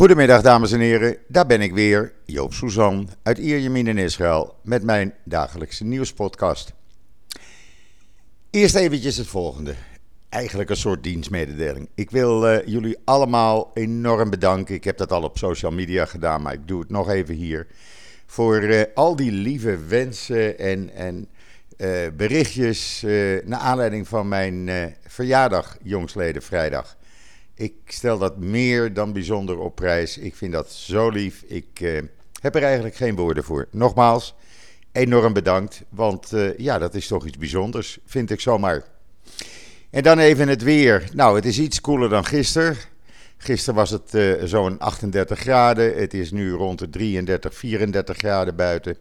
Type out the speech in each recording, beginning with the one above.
Goedemiddag dames en heren, daar ben ik weer, Joop Suzan uit Ierjemien in Israël met mijn dagelijkse nieuwspodcast. Eerst eventjes het volgende, eigenlijk een soort dienstmededeling. Ik wil uh, jullie allemaal enorm bedanken, ik heb dat al op social media gedaan, maar ik doe het nog even hier. Voor uh, al die lieve wensen en, en uh, berichtjes naar aanleiding van mijn verjaardag jongsleden vrijdag. Ik stel dat meer dan bijzonder op prijs. Ik vind dat zo lief. Ik uh, heb er eigenlijk geen woorden voor. Nogmaals, enorm bedankt. Want uh, ja, dat is toch iets bijzonders, vind ik zomaar. En dan even het weer. Nou, het is iets koeler dan gisteren. Gisteren was het uh, zo'n 38 graden. Het is nu rond de 33, 34 graden buiten.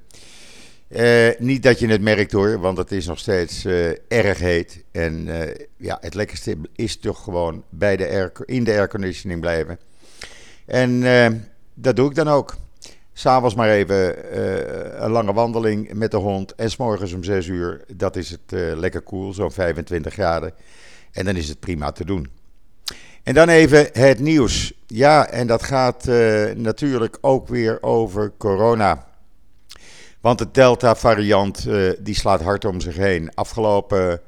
Uh, niet dat je het merkt hoor, want het is nog steeds uh, erg heet. En uh, ja, het lekkerste is toch gewoon bij de air, in de airconditioning blijven. En dat doe ik dan ook. S'avonds maar even een lange wandeling met de hond. En s'morgens om 6 uur, dat is het lekker koel, zo'n 25 graden. En dan is het prima te doen. En dan even het nieuws. Ja, en dat gaat natuurlijk ook weer over corona. Want de Delta-variant uh, die slaat hard om zich heen. Afgelopen,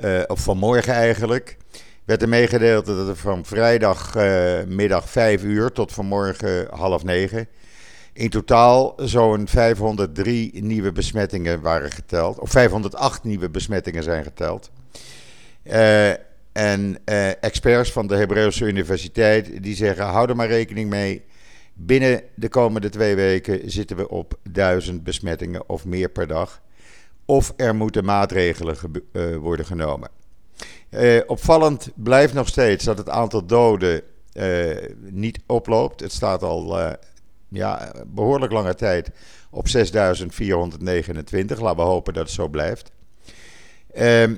uh, of vanmorgen eigenlijk, werd er meegedeeld dat er van vrijdagmiddag uh, 5 uur tot vanmorgen half 9 in totaal zo'n 503 nieuwe besmettingen waren geteld. Of 508 nieuwe besmettingen zijn geteld. En experts van de Hebreeuwse Universiteit die zeggen: hou er maar rekening mee Binnen de komende twee weken zitten we op duizend besmettingen of meer per dag. Of er moeten maatregelen uh, worden genomen. Uh, opvallend blijft nog steeds dat het aantal doden uh, niet oploopt. Het staat al ja, behoorlijk lange tijd op 6.429. Laten we hopen dat het zo blijft. Ehm,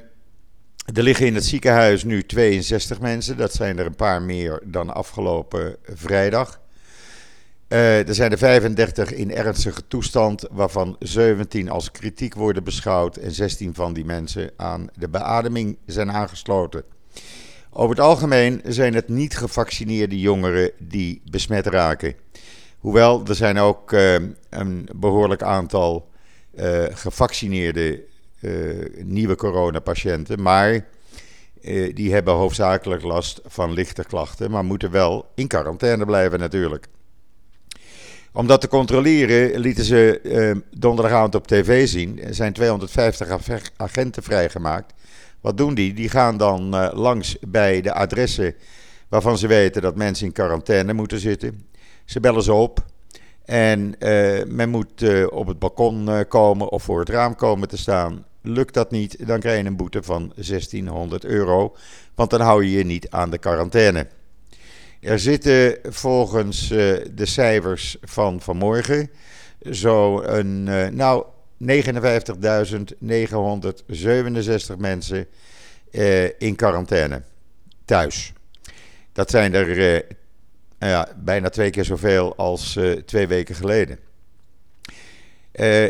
er liggen in het ziekenhuis nu 62 mensen. Dat zijn er een paar meer dan afgelopen vrijdag. Uh, er zijn er 35 in ernstige toestand, waarvan 17 als kritiek worden beschouwd en 16 van die mensen aan de beademing zijn aangesloten. Over het algemeen zijn het niet gevaccineerde jongeren die besmet raken. Hoewel er zijn ook uh, een behoorlijk aantal uh, gevaccineerde nieuwe coronapatiënten, maar die hebben hoofdzakelijk last van lichte klachten, maar moeten wel in quarantaine blijven natuurlijk om dat te controleren lieten ze uh, donderdagavond op tv zien. Er zijn 250 agenten vrijgemaakt. Wat doen die? Die gaan dan uh, langs bij de adressen waarvan ze weten dat mensen in quarantaine moeten zitten. Ze bellen ze op. En uh, men moet op het balkon komen of voor het raam komen te staan. Lukt dat niet, dan krijg je een boete van 1600 euro. Want dan hou je je niet aan de quarantaine. Er zitten volgens uh, de cijfers van vanmorgen zo'n, uh, nou, 59.967 mensen uh, in quarantaine thuis. Dat zijn er ja, bijna twee keer zoveel als twee weken geleden.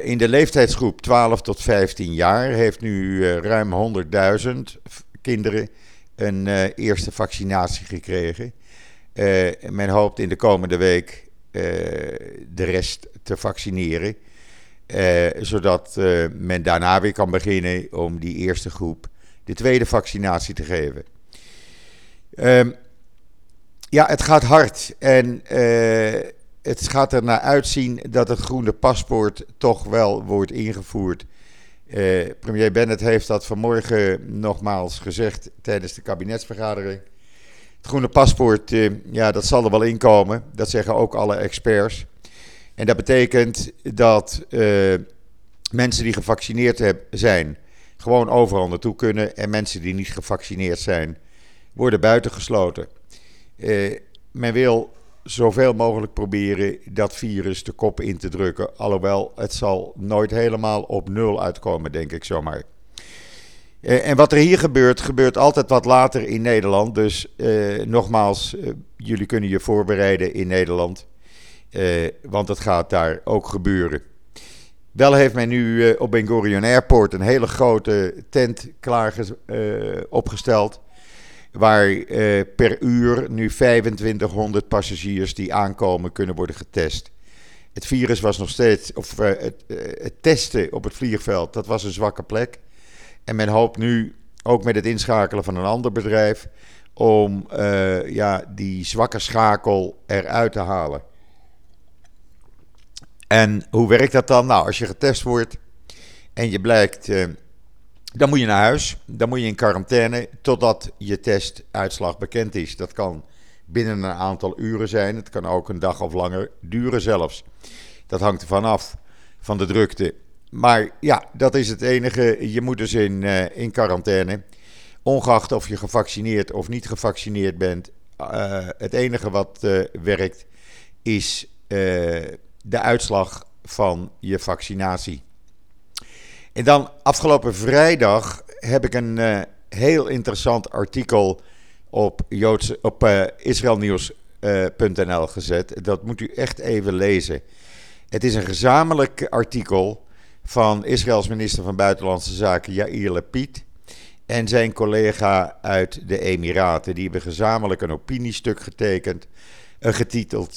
in de leeftijdsgroep 12 tot 15 jaar heeft nu ruim 100.000 kinderen een eerste vaccinatie gekregen. Uh, men hoopt in de komende week uh, de rest te vaccineren. Uh, zodat men daarna weer kan beginnen om die eerste groep de tweede vaccinatie te geven. Um, ja, het gaat hard. En het gaat er naar uitzien dat het groene paspoort toch wel wordt ingevoerd. premier Bennett heeft dat vanmorgen nogmaals gezegd tijdens de kabinetsvergadering. Het groene paspoort, eh, ja, dat zal er wel inkomen. Dat zeggen ook alle experts. En dat betekent dat uh, mensen die gevaccineerd heb, zijn, gewoon overal naartoe kunnen. En mensen die niet gevaccineerd zijn, worden buitengesloten. Uh, men wil zoveel mogelijk proberen dat virus de kop in te drukken. Alhoewel, het zal nooit helemaal op nul uitkomen, denk ik zomaar. Uh, en wat er hier gebeurt, gebeurt altijd wat later in Nederland. Dus uh, nogmaals, uh, jullie kunnen je voorbereiden in Nederland. want het gaat daar ook gebeuren. Wel heeft men nu op Ben Gurion Airport een hele grote tent klaar opgesteld. waar per uur nu 2500 passagiers die aankomen kunnen worden getest. Het virus was nog steeds, of het, het, testen op het vliegveld, dat was een zwakke plek. En men hoopt nu, ook met het inschakelen van een ander bedrijf, om ja, die zwakke schakel eruit te halen. En hoe werkt dat dan? Nou, als je getest wordt en je blijkt dan moet je naar huis. Dan moet je in quarantaine totdat je testuitslag bekend is. Dat kan binnen een aantal uren zijn. Het kan ook een dag of langer duren zelfs. Dat hangt ervan af, van de drukte. Maar ja, dat is het enige. Je moet dus in, uh, in quarantaine. Ongeacht of je gevaccineerd of niet gevaccineerd bent. Uh, het enige wat uh, werkt is de uitslag van je vaccinatie. En dan afgelopen vrijdag heb ik een heel interessant artikel op, Joodse, op israelnieuws.nl gezet. Dat moet u echt even lezen. Het is een gezamenlijk artikel van Israëls minister van Buitenlandse Zaken Yair Lapid en zijn collega uit de Emiraten. Die hebben gezamenlijk een opiniestuk getekend, uh, getiteld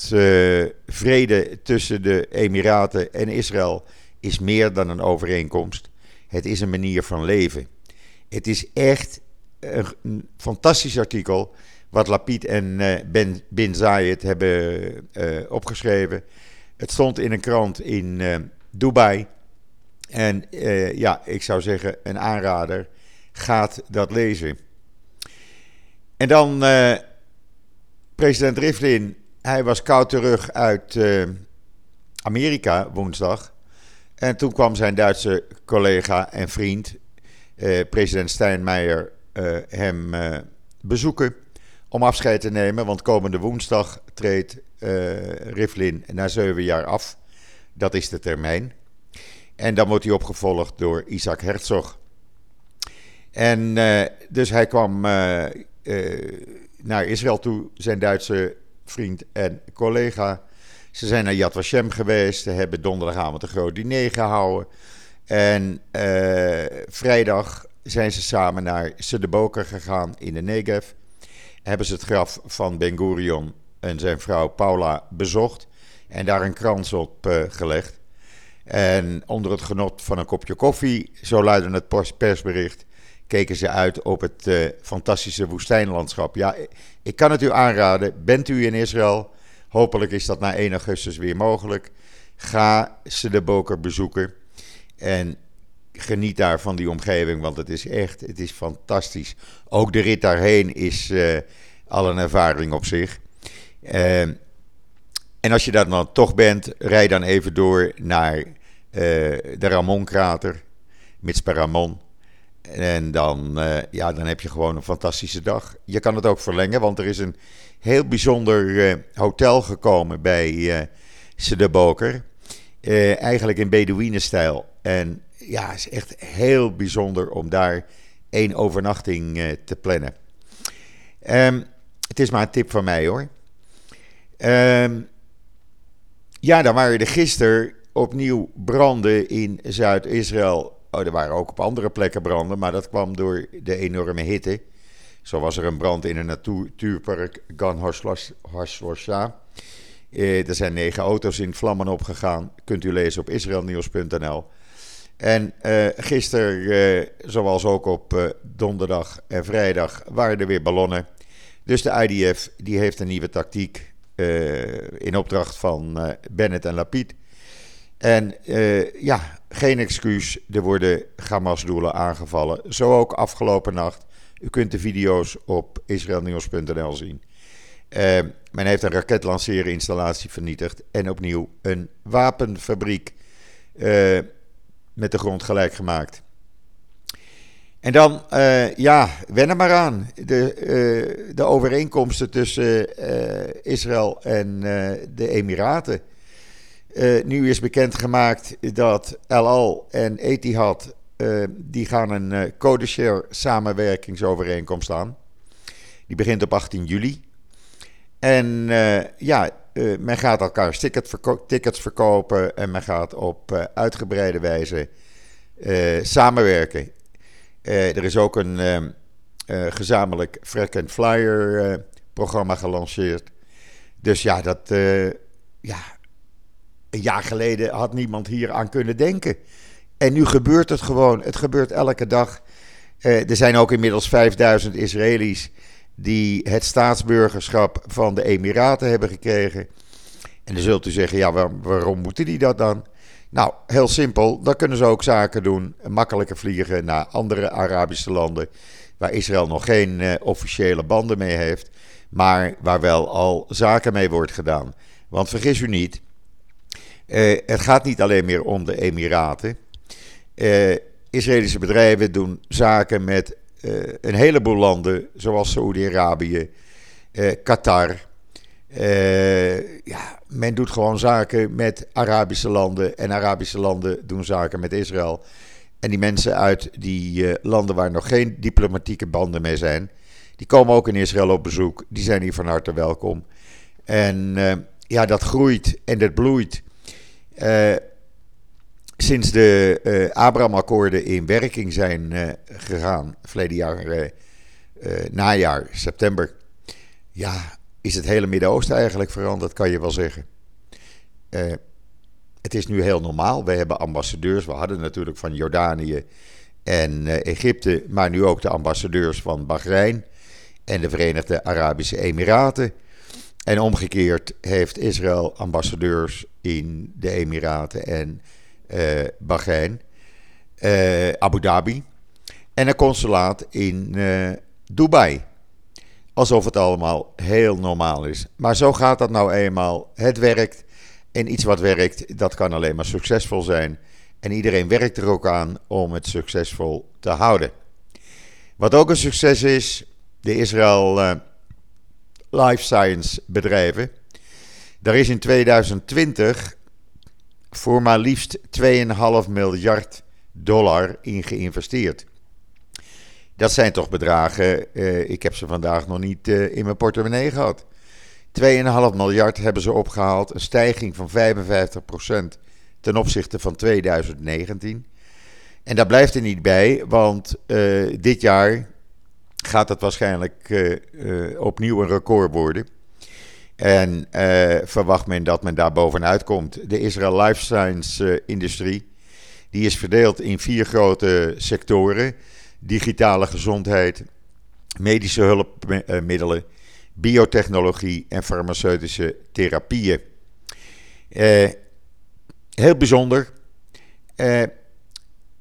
Vrede tussen de Emiraten en Israël is meer dan een overeenkomst. Het is een manier van leven. Het is echt een, fantastisch artikel wat Lapid en uh, Ben Bin Zayed hebben opgeschreven. Het stond in een krant in Dubai. En ja, ik zou zeggen, een aanrader. Gaat dat lezen. En dan president Rivlin. Hij was koud terug uit Amerika woensdag. En toen kwam zijn Duitse collega en vriend, eh, president Steinmeier, eh, hem eh, bezoeken om afscheid te nemen. Want komende woensdag treedt eh, Rivlin na zeven jaar af. Dat is de termijn. En dan wordt hij opgevolgd door Isaac Herzog. En eh, dus hij kwam eh, naar Israël toe, zijn Duitse vriend en collega. Ze zijn naar Yad Vashem geweest. Ze hebben donderdagavond een groot diner gehouden. En vrijdag zijn ze samen naar Sedeboker gegaan in de Negev. Hebben ze het graf van Ben Gurion en zijn vrouw Paula bezocht. En daar een krans op gelegd. En onder het genot van een kopje koffie, zo luidde het persbericht, keken ze uit op het uh, fantastische woestijnlandschap. Ja, ik kan het u aanraden. Bent u in Israël? Hopelijk is dat na 1 augustus weer mogelijk. Ga ze de Boker bezoeken en geniet daar van die omgeving, want het is echt, het is fantastisch. Ook de rit daarheen is uh, al een ervaring op zich. Uh, en als je dat dan toch bent, rij dan even door naar de Ramon-krater, Mitzpe Ramon. En dan, uh, ja, dan heb je gewoon een fantastische dag. Je kan het ook verlengen, want er is een heel bijzonder uh, hotel gekomen bij uh, Sedeboker. Eigenlijk in Bedouinenstijl. En ja, het is echt heel bijzonder om daar één overnachting te plannen. Um, het is maar een tip van mij hoor. Um, ja, dan waren er gisteren opnieuw branden in Zuid-Israël. Oh, er waren ook op andere plekken branden, maar dat kwam door de enorme hitte. Zo was er een brand in een natuurpark Gan. Eh, er zijn negen auto's in vlammen opgegaan. Kunt u lezen op israelnieuws.nl. En uh, gisteren, uh, zoals ook op uh, donderdag en vrijdag, waren er weer ballonnen. Dus de IDF die heeft een nieuwe tactiek in opdracht van Bennett en Lapid. En ja, geen excuus, er worden Hamas-doelen aangevallen. Zo ook afgelopen nacht u kunt de video's op israelnieuws.nl zien. Uh, men heeft een raketlanceerinstallatie vernietigd en opnieuw een wapenfabriek uh, met de grond gelijk gemaakt. En dan, ja, wen er maar aan. De, de overeenkomsten tussen Israël en de Emiraten. Nu is bekendgemaakt dat El en Etihad uh, die gaan een uh, codeshare samenwerkingsovereenkomst aan. Die begint op 18 juli. En ja, men gaat elkaar tickets verkopen en men gaat op uitgebreide wijze samenwerken. er is ook een gezamenlijk Freck and Flyer programma gelanceerd. Dus ja, dat, ja, een jaar geleden had niemand hier aan kunnen denken. En nu gebeurt het gewoon. Het gebeurt elke dag. er zijn ook inmiddels 5000 Israëli's die het staatsburgerschap van de Emiraten hebben gekregen. En dan zult u zeggen, ja, waarom moeten die dat dan? Nou, heel simpel. Dan kunnen ze ook zaken doen, makkelijker vliegen naar andere Arabische landen, waar Israël nog geen uh, officiële banden mee heeft, maar waar wel al zaken mee wordt gedaan. Want vergis u niet, uh, het gaat niet alleen meer om de Emiraten. Uh, Israëlische bedrijven doen zaken met een heleboel landen, zoals Saoedi-Arabië, Qatar, ja, men doet gewoon zaken met Arabische landen en Arabische landen doen zaken met Israël. En die mensen uit die landen waar nog geen diplomatieke banden mee zijn, die komen ook in Israël op bezoek. Die zijn hier van harte welkom. En ja, dat groeit en dat bloeit. Sinds de Abraham-akkoorden in werking zijn gegaan, verleden jaar, najaar, september. Ja, is het hele Midden-Oosten eigenlijk veranderd, kan je wel zeggen. Uh, het is nu heel normaal. We hebben ambassadeurs. We hadden natuurlijk van Jordanië en uh, Egypte, maar nu ook de ambassadeurs van Bahrein en de Verenigde Arabische Emiraten. En omgekeerd heeft Israël ambassadeurs in de Emiraten en uh, Bahrein, Abu Dhabi en een consulaat in Dubai. Alsof het allemaal heel normaal is. Maar zo gaat dat nou eenmaal. Het werkt. En iets wat werkt, dat kan alleen maar succesvol zijn. En iedereen werkt er ook aan om het succesvol te houden. Wat ook een succes is, de Israël Life Science bedrijven. Daar is in 2020 voor maar liefst 2,5 miljard dollar in geïnvesteerd. Dat zijn toch bedragen, uh, ik heb ze vandaag nog niet uh, in mijn portemonnee gehad. 2,5 miljard hebben ze opgehaald, een stijging van 55% ten opzichte van 2019. En daar blijft er niet bij, want uh, dit jaar gaat het waarschijnlijk opnieuw een record worden. En verwacht men dat men daar bovenuit komt. De Israel Life Science industrie, die is verdeeld in vier grote sectoren digitale gezondheid, medische hulpmiddelen, biotechnologie en farmaceutische therapieën. Eh, heel bijzonder. Eh,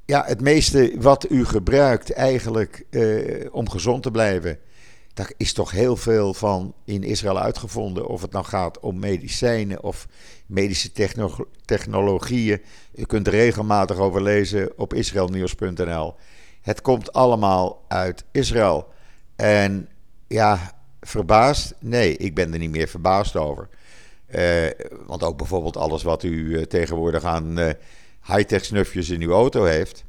ja, het meeste wat u gebruikt eigenlijk eh, om gezond te blijven, daar is toch heel veel van in Israël uitgevonden. Of het nou gaat om medicijnen of medische technologieën. U kunt er regelmatig over lezen op israelnieuws.nl. Het komt allemaal uit Israël. En ja, verbaasd? Nee, ik ben er niet meer verbaasd over. Uh, want ook bijvoorbeeld alles wat u uh, tegenwoordig aan high-tech snufjes in uw auto heeft.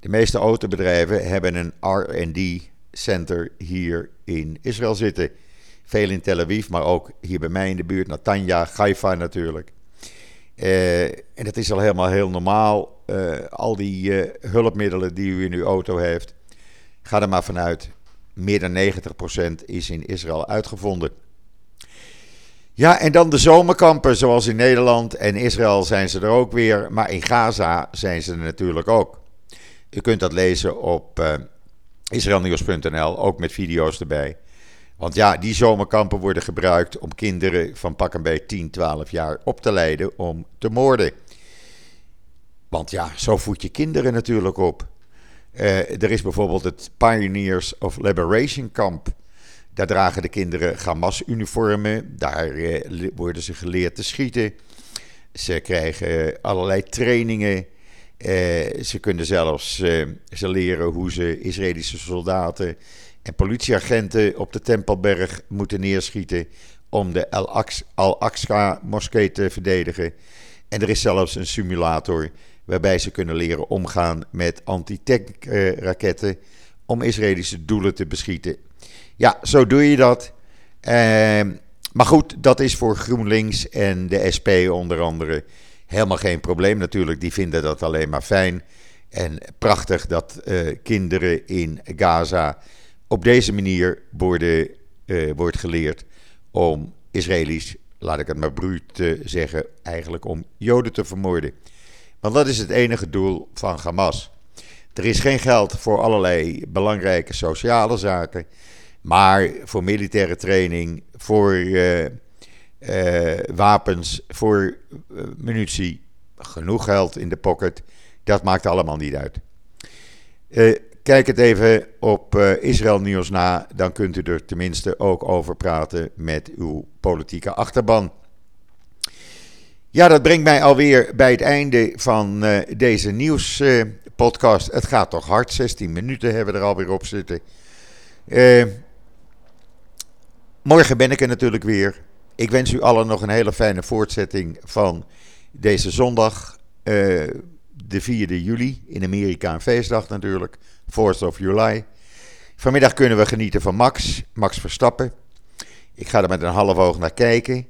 De meeste autobedrijven hebben een RD center hier in Israël zitten. Veel in Tel Aviv, maar ook hier bij mij in de buurt, Natanja, Haifa natuurlijk. en dat is al helemaal heel normaal. Uh, al die uh, hulpmiddelen die u in uw auto heeft, ga er maar vanuit. Meer dan 90% is in Israël uitgevonden. Ja, en dan de zomerkampen, zoals in Nederland en Israël zijn ze er ook weer. Maar in Gaza zijn ze er natuurlijk ook. U kunt dat lezen op uh, eh, israelnieuws.nl, ook met video's erbij. Want ja, die zomerkampen worden gebruikt om kinderen van pak en bij 10, 12 jaar op te leiden om te moorden. Want ja, zo voed je kinderen natuurlijk op. Uh, er is bijvoorbeeld het Pioneers of Liberation Camp. Daar dragen de kinderen Hamas-uniformen. Daar uh, worden ze geleerd te schieten. Ze krijgen allerlei trainingen. Uh, ze kunnen zelfs ze leren hoe ze Israëlische soldaten en politieagenten op de Tempelberg moeten neerschieten om de Al-Aqsa-moskee te verdedigen. En er is zelfs een simulator waarbij ze kunnen leren omgaan met anti-tank-raketten om Israëlische doelen te beschieten. Ja, zo doe je dat. Ehm, maar goed, dat is voor GroenLinks en de SP onder andere helemaal geen probleem natuurlijk. Die vinden dat alleen maar fijn en prachtig dat uh, kinderen in Gaza op deze manier worden, uh, wordt geleerd om Israëli's, laat ik het maar bruut te zeggen, eigenlijk om Joden te vermoorden. Want dat is het enige doel van Hamas. Er is geen geld voor allerlei belangrijke sociale zaken, maar voor militaire training, voor uh, uh, wapens, voor munitie, genoeg geld in de pocket. Dat maakt allemaal niet uit. Uh, kijk het even op uh, Israël Nieuws na, dan kunt u er tenminste ook over praten met uw politieke achterban. Ja, dat brengt mij alweer bij het einde van uh, deze nieuwspodcast. het gaat toch hard, 16 minuten hebben we er alweer op zitten. Morgen ben ik er natuurlijk weer. Ik wens u allen nog een hele fijne voortzetting van deze zondag, uh, de 4e juli, in Amerika een feestdag natuurlijk, 4th of July. Vanmiddag kunnen we genieten van Max, Max Verstappen. Ik ga er met een half oog naar kijken.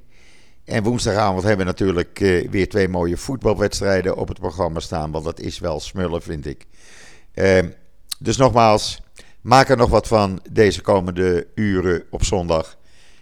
En woensdagavond hebben we natuurlijk uh, weer twee mooie voetbalwedstrijden op het programma staan, want dat is wel smullen, vind ik. Uh, dus nogmaals, maak er nog wat van deze komende uren op zondag.